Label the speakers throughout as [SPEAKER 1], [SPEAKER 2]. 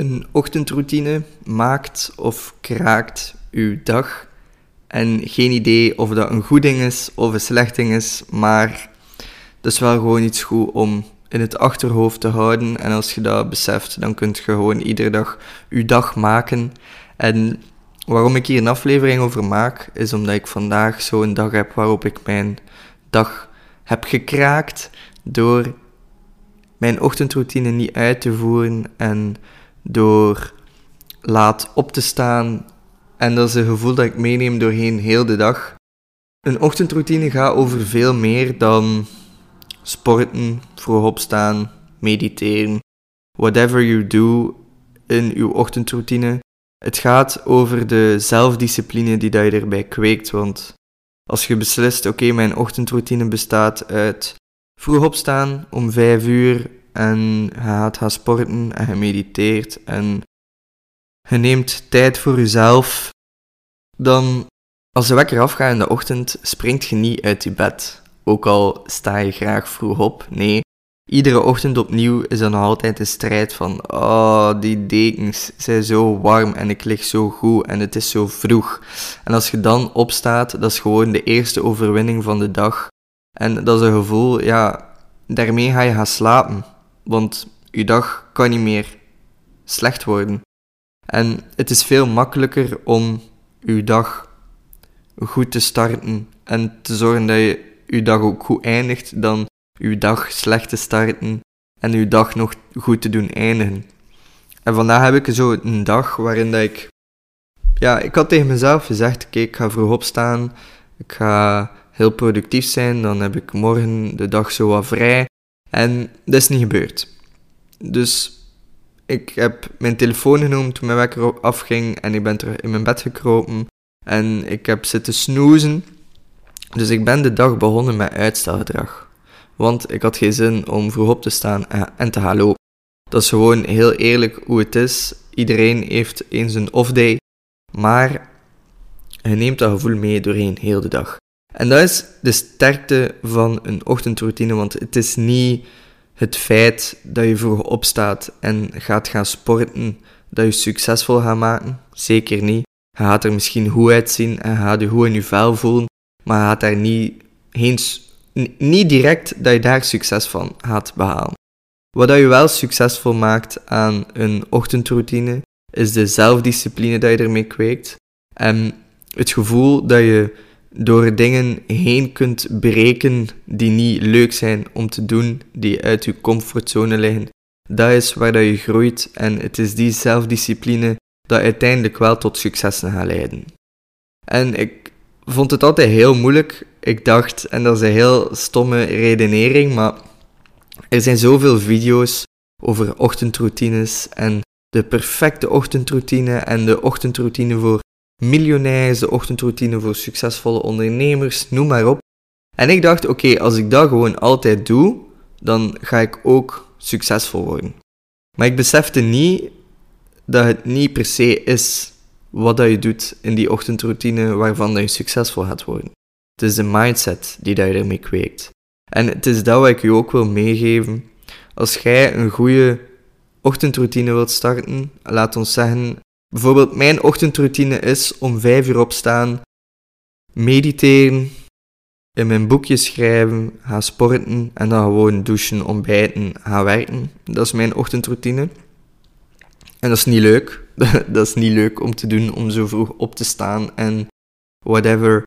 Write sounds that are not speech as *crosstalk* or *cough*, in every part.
[SPEAKER 1] Een ochtendroutine maakt of kraakt uw dag. En geen idee of dat een goed ding is of een slecht ding is, maar dat is wel gewoon iets goed om in het achterhoofd te houden. En als je dat beseft, dan kunt je gewoon iedere dag je dag maken. En waarom ik hier een aflevering over maak, is omdat ik vandaag zo'n dag heb waarop ik mijn dag heb gekraakt door mijn ochtendroutine niet uit te voeren en door laat op te staan. En dat is een gevoel dat ik meeneem doorheen heel de dag. Een ochtendroutine gaat over veel meer dan sporten, vroeg opstaan, mediteren. Whatever you do in uw ochtendroutine. Het gaat over de zelfdiscipline die dat je erbij kweekt. Want als je beslist, oké, mijn ochtendroutine bestaat uit vroeg opstaan om vijf uur en je gaat gaan sporten en je mediteert en je neemt tijd voor jezelf, dan als de wekker afgaat in de ochtend, springt je niet uit je bed. Ook al sta je graag vroeg op. Nee, iedere ochtend opnieuw is er nog altijd een strijd van oh, die dekens zijn zo warm en ik lig zo goed en het is zo vroeg. En als je dan opstaat, dat is gewoon de eerste overwinning van de dag. En dat is een gevoel, ja, daarmee ga je gaan slapen. Want je dag kan niet meer slecht worden. En het is veel makkelijker om je dag goed te starten en te zorgen dat je je dag ook goed eindigt dan je dag slecht te starten en je dag nog goed te doen eindigen. En vandaag heb ik zo een dag waarin dat ik... Ja, ik had tegen mezelf gezegd, kijk, ik ga vroeg opstaan, ik ga heel productief zijn, dan heb ik morgen de dag zo wat vrij. En dat is niet gebeurd. Dus ik heb mijn telefoon genomen toen mijn wekker afging en ik ben terug in mijn bed gekropen. En ik heb zitten snoezen. Dus ik ben de dag begonnen met uitstelgedrag. Want ik had geen zin om vroeg op te staan en te gaan lopen. Dat is gewoon heel eerlijk hoe het is. Iedereen heeft eens een off-day. Maar je neemt dat gevoel mee doorheen heel de dag. En dat is de sterkte van een ochtendroutine, want het is niet het feit dat je vroeg opstaat en gaat gaan sporten, dat je succesvol gaat maken. Zeker niet. Je gaat er misschien goed uitzien en gaat je goed in je vel voelen, maar je gaat daar niet, heen, niet direct dat je daar succes van gaat behalen. Wat dat je wel succesvol maakt aan een ochtendroutine, is de zelfdiscipline dat je ermee kweekt. En het gevoel dat je door dingen heen kunt breken die niet leuk zijn om te doen, die uit je comfortzone liggen. Dat is waar dat je groeit en het is die zelfdiscipline dat uiteindelijk wel tot successen gaat leiden. En ik vond het altijd heel moeilijk. Ik dacht, en dat is een heel stomme redenering, maar er zijn zoveel video's over ochtendroutines en de perfecte ochtendroutine en de ochtendroutine voor miljonairs, de ochtendroutine voor succesvolle ondernemers, noem maar op. En ik dacht, oké, als ik dat gewoon altijd doe, dan ga ik ook succesvol worden. Maar ik besefte niet dat het niet per se is wat dat je doet in die ochtendroutine waarvan dat je succesvol gaat worden. Het is de mindset die dat je ermee kweekt. En het is dat wat ik je ook wil meegeven. Als jij een goede ochtendroutine wilt starten, laat ons zeggen, Bijvoorbeeld, mijn ochtendroutine is om vijf uur opstaan, mediteren, in mijn boekje schrijven, gaan sporten en dan gewoon douchen, ontbijten, gaan werken. Dat is mijn ochtendroutine. En dat is niet leuk. *laughs* dat is niet leuk om te doen, om zo vroeg op te staan en whatever.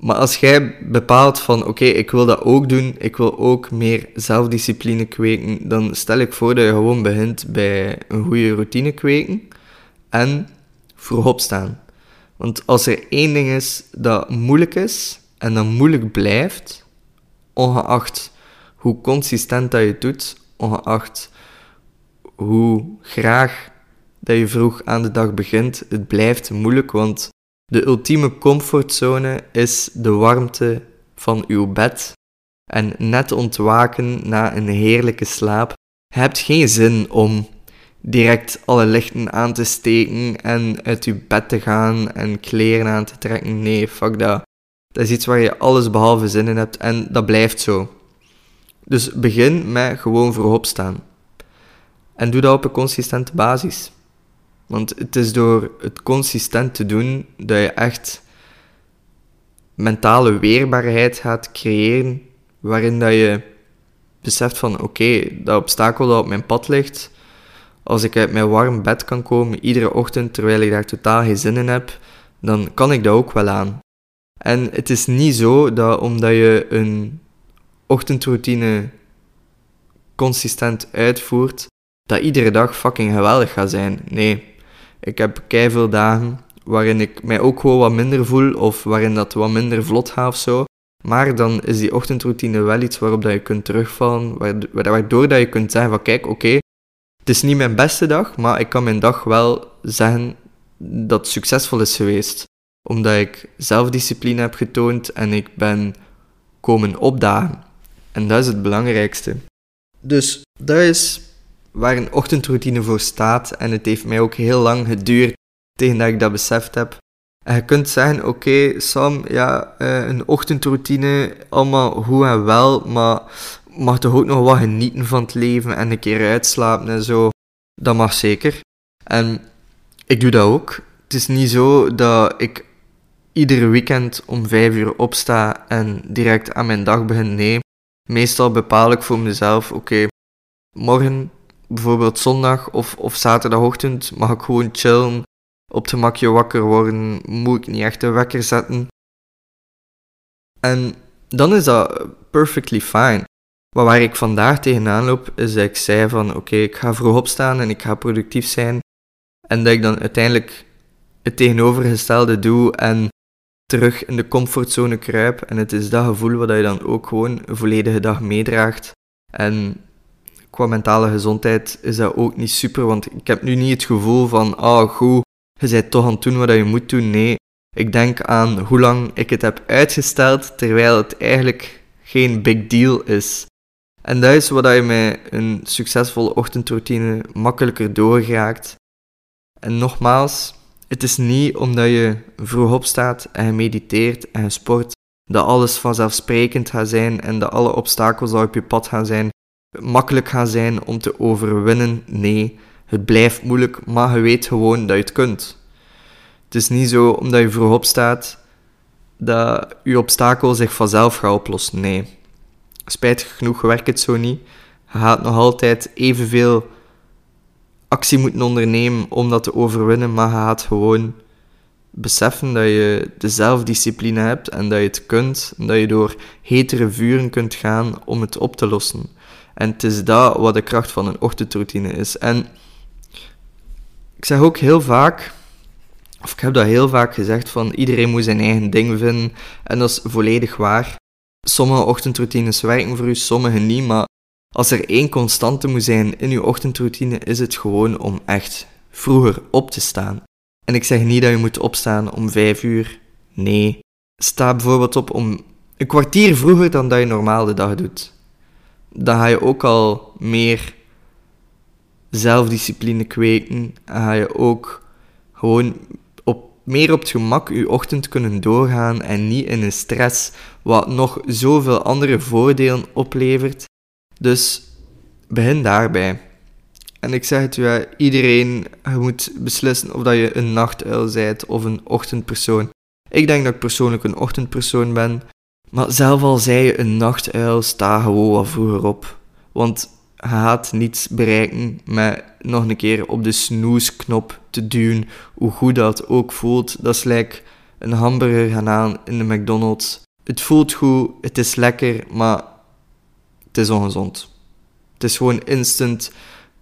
[SPEAKER 1] Maar als jij bepaalt van oké, ik wil dat ook doen, ik wil ook meer zelfdiscipline kweken, dan stel ik voor dat je gewoon begint bij een goede routine kweken en vroeg opstaan. Want als er één ding is dat moeilijk is en dat moeilijk blijft, ongeacht hoe consistent dat je het doet, ongeacht hoe graag dat je vroeg aan de dag begint, het blijft moeilijk, want de ultieme comfortzone is de warmte van uw bed en net ontwaken na een heerlijke slaap. Je hebt geen zin om direct alle lichten aan te steken en uit je bed te gaan en kleren aan te trekken. Nee, fuck dat. Dat is iets waar je alles behalve zin in hebt en dat blijft zo. Dus begin met gewoon voorop staan. En doe dat op een consistente basis. Want het is door het consistent te doen dat je echt mentale weerbaarheid gaat creëren, waarin dat je beseft van oké, dat obstakel dat op mijn pad ligt, als ik uit mijn warm bed kan komen iedere ochtend terwijl ik daar totaal geen zin in heb, dan kan ik dat ook wel aan. En het is niet zo dat omdat je een ochtendroutine consistent uitvoert, dat iedere dag fucking geweldig gaat zijn. Nee, ik heb veel dagen waarin ik mij ook gewoon wat minder voel of waarin dat wat minder vlot gaat of zo. Maar dan is die ochtendroutine wel iets waarop dat je kunt terugvallen, waardoor dat je kunt zeggen van kijk, oké, het is niet mijn beste dag, maar ik kan mijn dag wel zeggen dat het succesvol is geweest. Omdat ik zelfdiscipline heb getoond en ik ben komen opdagen. En dat is het belangrijkste. Dus dat is waar een ochtendroutine voor staat. En het heeft mij ook heel lang geduurd tegen dat ik dat beseft heb. En je kunt zeggen, oké Sam, ja, eh, een ochtendroutine, allemaal goed en wel, maar mag toch ook nog wat genieten van het leven en een keer uitslapen en zo. Dat mag zeker. En ik doe dat ook. Het is niet zo dat ik iedere weekend om vijf uur opsta en direct aan mijn dag begin. Nee, meestal bepaal ik voor mezelf, oké, morgen, bijvoorbeeld zondag of, of zaterdagochtend, mag ik gewoon chillen, op het gemakje wakker worden, moet ik niet echt een wekker zetten. En dan is dat perfectly fine. Maar waar ik vandaag tegenaan loop, is dat ik zei van oké, ik ga vroeg opstaan en ik ga productief zijn. En dat ik dan uiteindelijk het tegenovergestelde doe en terug in de comfortzone kruip. En het is dat gevoel wat je dan ook gewoon een volledige dag meedraagt. En qua mentale gezondheid is dat ook niet super, want ik heb nu niet het gevoel van, ah oh, goed, je bent toch aan het doen wat je moet doen. Nee, ik denk aan hoe lang ik het heb uitgesteld, terwijl het eigenlijk geen big deal is. En dat is wat je met een succesvolle ochtendroutine makkelijker doorgaat. En nogmaals, het is niet omdat je vroeg opstaat en je mediteert en je sport, dat alles vanzelfsprekend gaat zijn en dat alle obstakels die op je pad gaan zijn, makkelijk gaan zijn om te overwinnen. Nee, het blijft moeilijk, maar je weet gewoon dat je het kunt. Het is niet zo omdat je vroeg opstaat dat je obstakel zich vanzelf gaat oplossen. Nee. Spijtig genoeg werkt het zo niet. Je gaat nog altijd evenveel actie moeten ondernemen om dat te overwinnen, maar je gaat gewoon beseffen dat je de zelfdiscipline hebt en dat je het kunt, en dat je door hetere vuren kunt gaan om het op te lossen. En het is dat wat de kracht van een ochtendroutine is. En ik zeg ook heel vaak, of ik heb dat heel vaak gezegd, van iedereen moet zijn eigen ding vinden. En dat is volledig waar. Sommige ochtendroutines werken voor u, sommige niet. Maar als er één constante moet zijn in uw ochtendroutine, is het gewoon om echt vroeger op te staan. En ik zeg niet dat je moet opstaan om vijf uur. Nee. Sta bijvoorbeeld op om een kwartier vroeger dan dat je normaal de dag doet. Dan ga je ook al meer zelfdiscipline kweken. En ga je ook gewoon meer op het gemak je ochtend kunnen doorgaan en niet in een stress, wat nog zoveel andere voordelen oplevert. Dus begin daarbij. En ik zeg het u, iedereen je moet beslissen of dat je een nachtuil bent of een ochtendpersoon. Ik denk dat ik persoonlijk een ochtendpersoon ben. Maar zelf al zei je een nachtuil, sta gewoon wat vroeger op. Want gaat niets bereiken met nog een keer op de snoesknop te duwen. Hoe goed dat ook voelt. Dat is like een hamburger gaan aan in de McDonald's. Het voelt goed, het is lekker, maar het is ongezond. Het is gewoon instant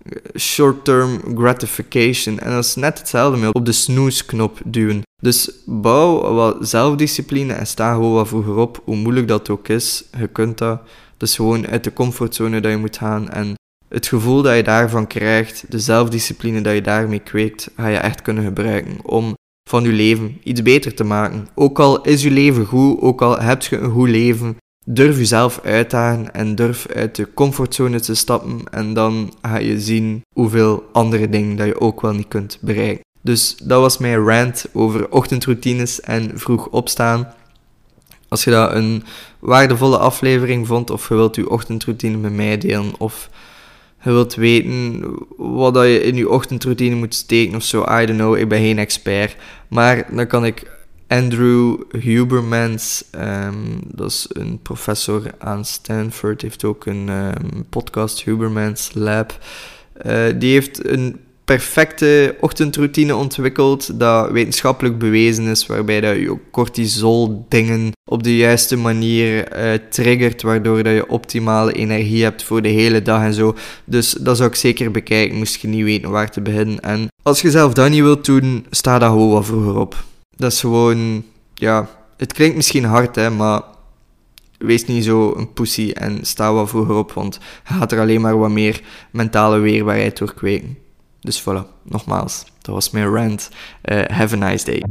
[SPEAKER 1] eh, short-term gratification. En dat is net hetzelfde met op de snoesknop duwen. Dus bouw wat zelfdiscipline en sta gewoon wat vroeger op, hoe moeilijk dat ook is. Je kunt dat. Dus gewoon uit de comfortzone dat je moet gaan. En het gevoel dat je daarvan krijgt, de zelfdiscipline dat je daarmee kweekt, ga je echt kunnen gebruiken om van je leven iets beter te maken. Ook al is je leven goed, ook al heb je een goed leven, durf jezelf uitdagen en durf uit de comfortzone te stappen en dan ga je zien hoeveel andere dingen dat je ook wel niet kunt bereiken. Dus dat was mijn rant over ochtendroutines en vroeg opstaan. Als je dat een waardevolle aflevering vond of je wilt je ochtendroutine met mij delen of je wilt weten wat dat je in je ochtendroutine moet steken of zo. I don't know, ik ben geen expert. Maar dan kan ik Andrew Hubermans, ehm, dat is een professor aan Stanford, heeft ook een um, podcast, Hubermans Lab. Uh, die heeft een perfecte ochtendroutine ontwikkeld dat wetenschappelijk bewezen is, waarbij dat je cortisol dingen op de juiste manier uh, triggert, waardoor dat je optimale energie hebt voor de hele dag en zo. Dus dat zou ik zeker bekijken, moest je niet weten waar te beginnen. En als je zelf dat niet wilt doen, sta daar gewoon wat vroeger op. Dat is gewoon, ja, het klinkt misschien hard, hè, maar wees niet zo een pussy en sta wat vroeger op, want je gaat er alleen maar wat meer mentale weerbaarheid door kweken. Dus voilà, nogmaals, dat was mijn rant. Uh, have a nice day.